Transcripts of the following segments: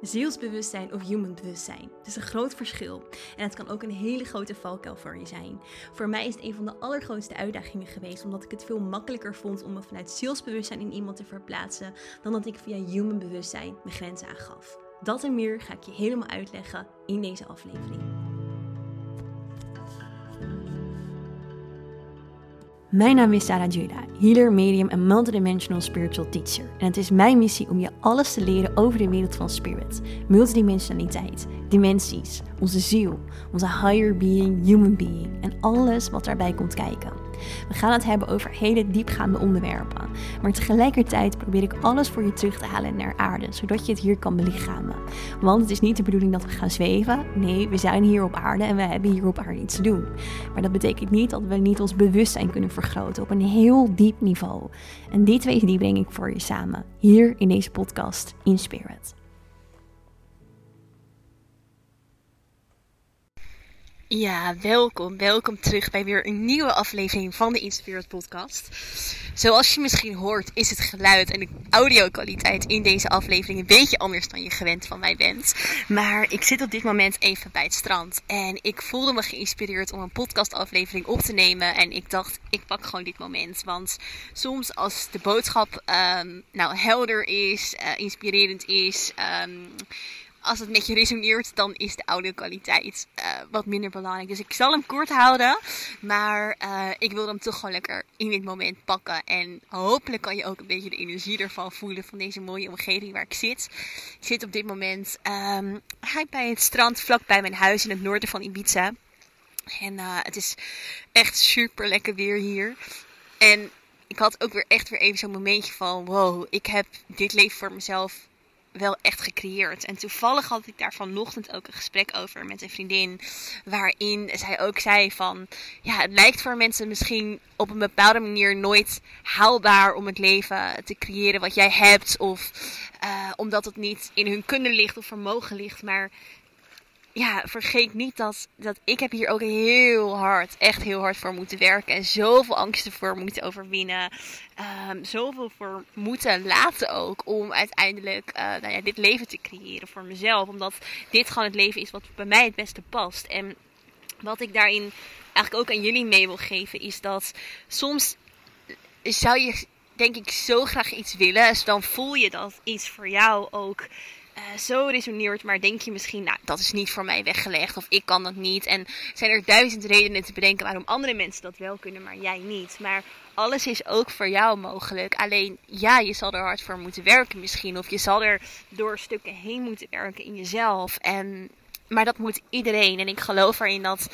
Zielsbewustzijn of human bewustzijn. Het is een groot verschil. En het kan ook een hele grote valkuil voor je zijn. Voor mij is het een van de allergrootste uitdagingen geweest, omdat ik het veel makkelijker vond om me vanuit zielsbewustzijn in iemand te verplaatsen, dan dat ik via human bewustzijn mijn grenzen aangaf. Dat en meer ga ik je helemaal uitleggen in deze aflevering. Mijn naam is Sarah Juda, healer, medium en multidimensional spiritual teacher. En het is mijn missie om je alles te leren over de wereld van spirit, multidimensionaliteit, dimensies, onze ziel, onze higher being, human being en alles wat daarbij komt kijken. We gaan het hebben over hele diepgaande onderwerpen. Maar tegelijkertijd probeer ik alles voor je terug te halen naar aarde, zodat je het hier kan belichamen. Want het is niet de bedoeling dat we gaan zweven. Nee, we zijn hier op aarde en we hebben hier op aarde iets te doen. Maar dat betekent niet dat we niet ons bewustzijn kunnen vergroten op een heel diep niveau. En die twee die breng ik voor je samen, hier in deze podcast In Spirit. Ja, welkom. Welkom terug bij weer een nieuwe aflevering van de Inspired Podcast. Zoals je misschien hoort, is het geluid en de audio-kwaliteit in deze aflevering een beetje anders dan je gewend van mij bent. Maar ik zit op dit moment even bij het strand en ik voelde me geïnspireerd om een podcastaflevering op te nemen. En ik dacht, ik pak gewoon dit moment. Want soms als de boodschap um, nou helder is, uh, inspirerend is. Um, als het met je resoneert, dan is de audio-kwaliteit uh, wat minder belangrijk. Dus ik zal hem kort houden. Maar uh, ik wil hem toch gewoon lekker in dit moment pakken. En hopelijk kan je ook een beetje de energie ervan voelen van deze mooie omgeving waar ik zit. Ik zit op dit moment um, bij het strand vlak bij mijn huis in het noorden van Ibiza. En uh, het is echt super lekker weer hier. En ik had ook weer echt weer even zo'n momentje van: wow, ik heb dit leven voor mezelf wel echt gecreëerd. En toevallig had ik daar vanochtend ook een gesprek over met een vriendin. Waarin zij ook zei van... Ja, het lijkt voor mensen misschien op een bepaalde manier nooit haalbaar om het leven te creëren wat jij hebt. Of uh, omdat het niet in hun kunnen ligt of vermogen ligt. Maar ja, vergeet niet dat, dat ik heb hier ook heel hard, echt heel hard voor moeten werken. En zoveel angsten voor moeten overwinnen. Um, zoveel voor moeten laten ook. Om uiteindelijk uh, nou ja, dit leven te creëren voor mezelf. Omdat dit gewoon het leven is wat bij mij het beste past. En wat ik daarin eigenlijk ook aan jullie mee wil geven. Is dat soms zou je denk ik zo graag iets willen. Dus dan voel je dat iets voor jou ook uh, zo resoneert, maar denk je misschien, nou, dat is niet voor mij weggelegd of ik kan dat niet. En zijn er duizend redenen te bedenken waarom andere mensen dat wel kunnen, maar jij niet. Maar alles is ook voor jou mogelijk. Alleen ja, je zal er hard voor moeten werken misschien. Of je zal er door stukken heen moeten werken in jezelf. En, maar dat moet iedereen. En ik geloof erin dat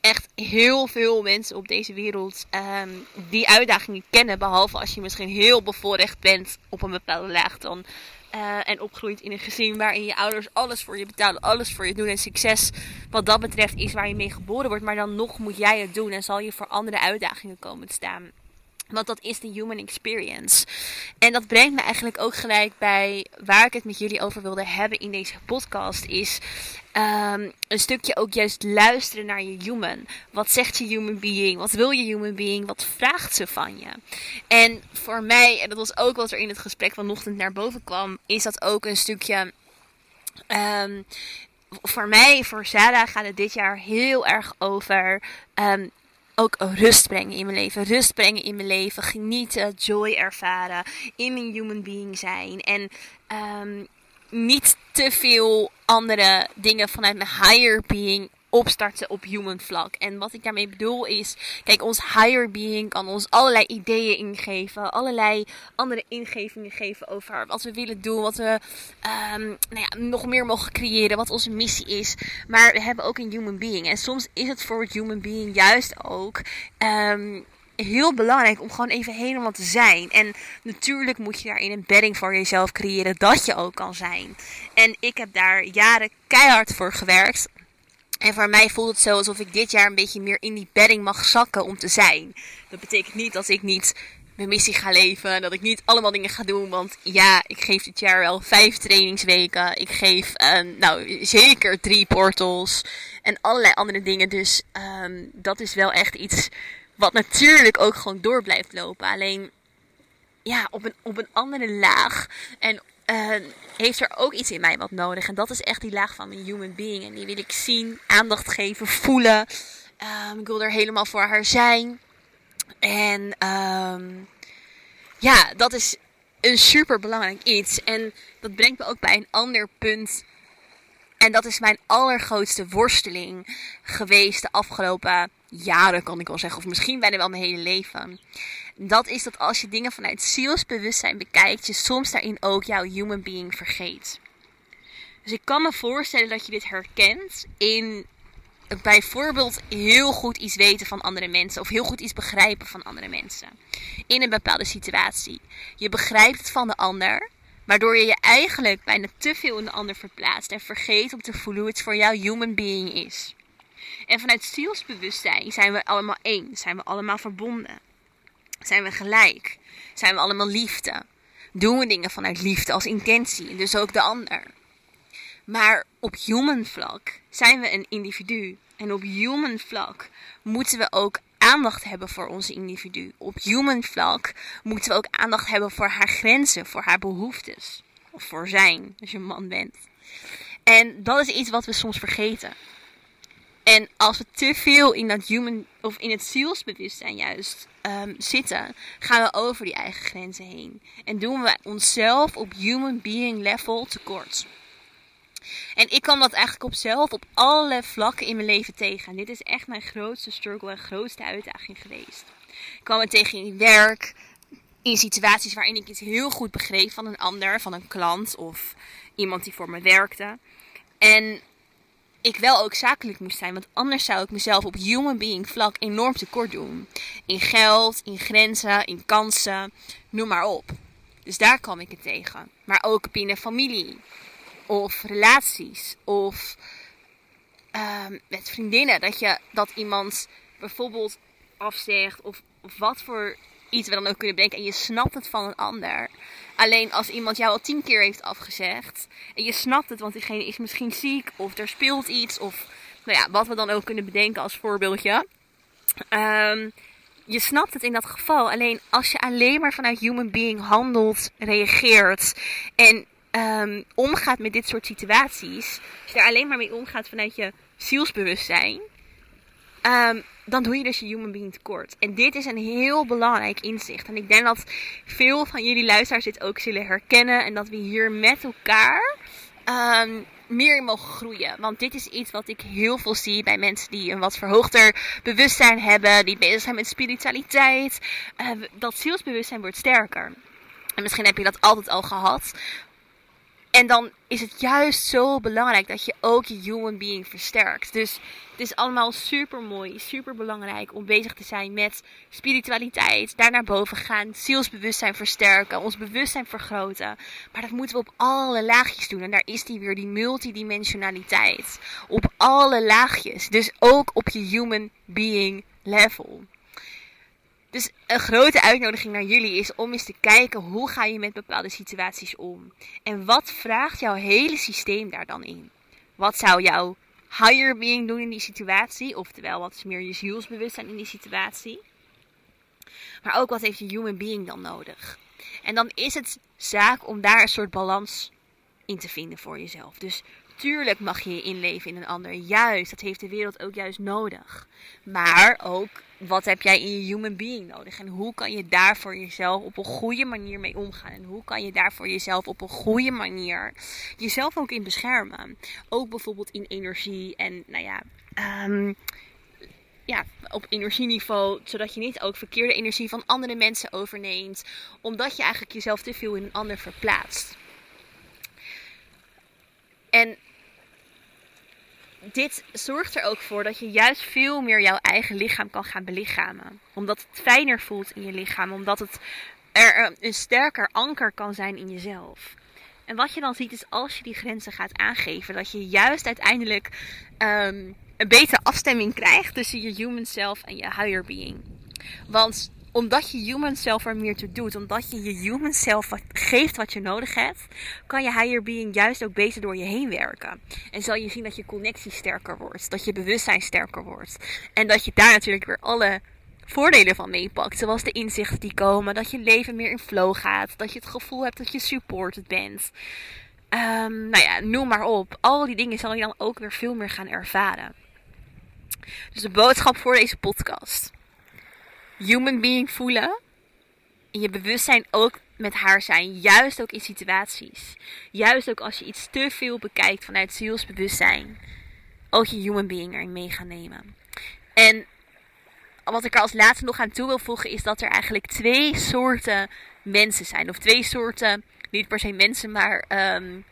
echt heel veel mensen op deze wereld um, die uitdagingen kennen. Behalve als je misschien heel bevoorrecht bent op een bepaalde laag. Dan uh, en opgroeit in een gezin waarin je ouders alles voor je betalen, alles voor je doen. En succes wat dat betreft is waar je mee geboren wordt. Maar dan nog moet jij het doen en zal je voor andere uitdagingen komen staan. Want dat is de human experience. En dat brengt me eigenlijk ook gelijk bij waar ik het met jullie over wilde hebben in deze podcast. Is um, een stukje ook juist luisteren naar je human. Wat zegt je human being? Wat wil je human being? Wat vraagt ze van je? En voor mij, en dat was ook wat er in het gesprek vanochtend naar boven kwam, is dat ook een stukje. Um, voor mij, voor Sarah, gaat het dit jaar heel erg over um, ook rust brengen in mijn leven. Rust brengen in mijn leven. Genieten, joy ervaren. In een human being zijn. En um, niet te veel andere dingen vanuit mijn higher being opstarten op human vlak. En wat ik daarmee bedoel is, kijk, ons higher being kan ons allerlei ideeën ingeven, allerlei andere ingevingen geven over wat we willen doen, wat we um, nou ja, nog meer mogen creëren, wat onze missie is. Maar we hebben ook een human being. En soms is het voor het human being juist ook. Um, heel belangrijk om gewoon even helemaal te zijn. En natuurlijk moet je daarin een bedding voor jezelf creëren dat je ook kan zijn. En ik heb daar jaren keihard voor gewerkt. En voor mij voelt het zo alsof ik dit jaar een beetje meer in die bedding mag zakken om te zijn. Dat betekent niet dat ik niet mijn missie ga leven. Dat ik niet allemaal dingen ga doen. Want ja, ik geef dit jaar wel vijf trainingsweken. Ik geef uh, nou zeker drie portals. En allerlei andere dingen. Dus um, dat is wel echt iets wat natuurlijk ook gewoon door blijft lopen. Alleen ja, op een, op een andere laag. En uh, heeft er ook iets in mij wat nodig. En dat is echt die laag van mijn human being. En die wil ik zien, aandacht geven, voelen. Um, ik wil er helemaal voor haar zijn. En um, ja, dat is een super belangrijk iets. En dat brengt me ook bij een ander punt. En dat is mijn allergrootste worsteling geweest de afgelopen jaren, kan ik wel zeggen. Of misschien bijna wel mijn hele leven. Dat is dat als je dingen vanuit zielsbewustzijn bekijkt, je soms daarin ook jouw human being vergeet. Dus ik kan me voorstellen dat je dit herkent in bijvoorbeeld heel goed iets weten van andere mensen of heel goed iets begrijpen van andere mensen in een bepaalde situatie. Je begrijpt het van de ander, waardoor je je eigenlijk bijna te veel in de ander verplaatst en vergeet om te voelen hoe het voor jou human being is. En vanuit zielsbewustzijn zijn we allemaal één, zijn we allemaal verbonden. Zijn we gelijk? Zijn we allemaal liefde? Doen we dingen vanuit liefde als intentie, dus ook de ander. Maar op human vlak zijn we een individu. En op human vlak moeten we ook aandacht hebben voor onze individu. Op human vlak moeten we ook aandacht hebben voor haar grenzen, voor haar behoeftes. Of voor zijn, als je een man bent. En dat is iets wat we soms vergeten. En als we te veel in dat human of in het zielsbewustzijn juist um, zitten, gaan we over die eigen grenzen heen. En doen we onszelf op human being level tekort. En ik kwam dat eigenlijk op zelf op alle vlakken in mijn leven tegen. En dit is echt mijn grootste struggle en grootste uitdaging geweest. Ik kwam het tegen in werk, in situaties waarin ik iets heel goed begreep van een ander, van een klant of iemand die voor me werkte. En ik wel ook zakelijk moest zijn, want anders zou ik mezelf op human being vlak enorm tekort doen. In geld, in grenzen, in kansen, noem maar op. Dus daar kwam ik het tegen. Maar ook binnen familie of relaties of uh, met vriendinnen. Dat, je, dat iemand bijvoorbeeld afzegt of, of wat voor iets we dan ook kunnen bedenken. En je snapt het van een ander. Alleen als iemand jou al tien keer heeft afgezegd. En je snapt het, want diegene is misschien ziek. Of er speelt iets. Of nou ja, wat we dan ook kunnen bedenken als voorbeeldje. Um, je snapt het in dat geval. Alleen als je alleen maar vanuit human being handelt, reageert. En um, omgaat met dit soort situaties. Als je er alleen maar mee omgaat vanuit je zielsbewustzijn. Um, dan doe je dus je human being tekort. En dit is een heel belangrijk inzicht. En ik denk dat veel van jullie luisteraars dit ook zullen herkennen. En dat we hier met elkaar um, meer in mogen groeien. Want dit is iets wat ik heel veel zie bij mensen die een wat verhoogder bewustzijn hebben. Die bezig zijn met spiritualiteit. Uh, dat zielsbewustzijn wordt sterker. En misschien heb je dat altijd al gehad. En dan is het juist zo belangrijk dat je ook je human being versterkt. Dus het is allemaal super mooi, super belangrijk om bezig te zijn met spiritualiteit. Daar naar boven gaan, zielsbewustzijn versterken, ons bewustzijn vergroten. Maar dat moeten we op alle laagjes doen. En daar is die weer, die multidimensionaliteit. Op alle laagjes. Dus ook op je human being level. Dus een grote uitnodiging naar jullie is om eens te kijken hoe ga je met bepaalde situaties om. En wat vraagt jouw hele systeem daar dan in? Wat zou jouw higher being doen in die situatie? Oftewel, wat is meer je zielsbewustzijn in die situatie? Maar ook wat heeft je human being dan nodig? En dan is het zaak om daar een soort balans in te vinden voor jezelf. Dus tuurlijk mag je je inleven in een ander. Juist, dat heeft de wereld ook juist nodig. Maar ook wat heb jij in je human being nodig? En hoe kan je daar voor jezelf op een goede manier mee omgaan? En hoe kan je daar voor jezelf op een goede manier jezelf ook in beschermen? Ook bijvoorbeeld in energie en nou ja. Um, ja, op energieniveau, zodat je niet ook verkeerde energie van andere mensen overneemt, omdat je eigenlijk jezelf te veel in een ander verplaatst. En dit zorgt er ook voor dat je juist veel meer jouw eigen lichaam kan gaan belichamen. Omdat het fijner voelt in je lichaam. Omdat het er een sterker anker kan zijn in jezelf. En wat je dan ziet is als je die grenzen gaat aangeven, dat je juist uiteindelijk um, een betere afstemming krijgt tussen je human self en je higher being. Want omdat je human self er meer toe doet, omdat je je human self geeft wat je nodig hebt, kan je higher being juist ook beter door je heen werken. En zal je zien dat je connectie sterker wordt, dat je bewustzijn sterker wordt. En dat je daar natuurlijk weer alle voordelen van meepakt. Zoals de inzichten die komen, dat je leven meer in flow gaat, dat je het gevoel hebt dat je supported bent. Um, nou ja, noem maar op. Al die dingen zal je dan ook weer veel meer gaan ervaren. Dus de boodschap voor deze podcast. Human being voelen. In je bewustzijn ook met haar zijn. Juist ook in situaties. Juist ook als je iets te veel bekijkt vanuit zielsbewustzijn. Ook je human being erin mee gaan nemen. En wat ik er als laatste nog aan toe wil voegen is dat er eigenlijk twee soorten mensen zijn. Of twee soorten, niet per se mensen, maar um,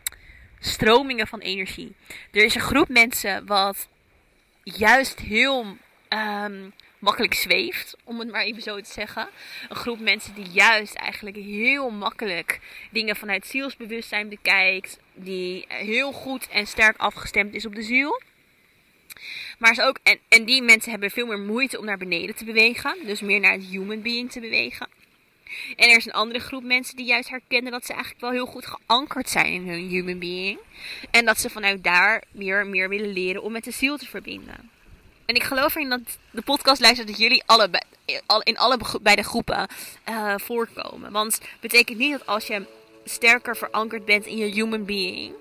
stromingen van energie. Er is een groep mensen wat juist heel um, makkelijk zweeft, om het maar even zo te zeggen. Een groep mensen die juist eigenlijk heel makkelijk dingen vanuit zielsbewustzijn bekijkt. Die heel goed en sterk afgestemd is op de ziel. Maar is ook, en, en die mensen hebben veel meer moeite om naar beneden te bewegen. Dus meer naar het human being te bewegen. En er is een andere groep mensen die juist herkennen dat ze eigenlijk wel heel goed geankerd zijn in hun human being. En dat ze vanuit daar meer, meer willen leren om met de ziel te verbinden. En ik geloof erin dat de podcast luistert dat jullie allebei, in allebei de groepen uh, voorkomen. Want betekent niet dat als je sterker verankerd bent in je human being.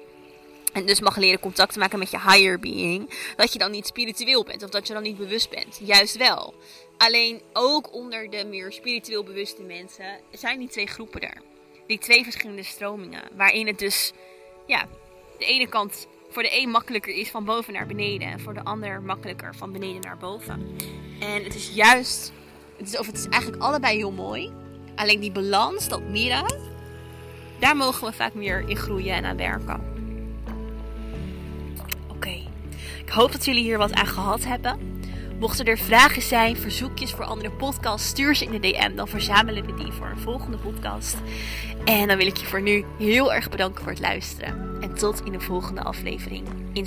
En dus mag leren contact te maken met je higher being. Dat je dan niet spiritueel bent. Of dat je dan niet bewust bent. Juist wel. Alleen ook onder de meer spiritueel bewuste mensen zijn die twee groepen er. Die twee verschillende stromingen. Waarin het dus, ja, de ene kant voor de een makkelijker is van boven naar beneden. En voor de ander makkelijker van beneden naar boven. En het is juist, het is, of het is eigenlijk allebei heel mooi. Alleen die balans, dat midden, daar mogen we vaak meer in groeien en aan werken. Oké, ik hoop dat jullie hier wat aan gehad hebben. Mochten er vragen zijn, verzoekjes voor andere podcasts, stuur ze in de DM. Dan verzamelen we die voor een volgende podcast. En dan wil ik je voor nu heel erg bedanken voor het luisteren. En tot in de volgende aflevering in.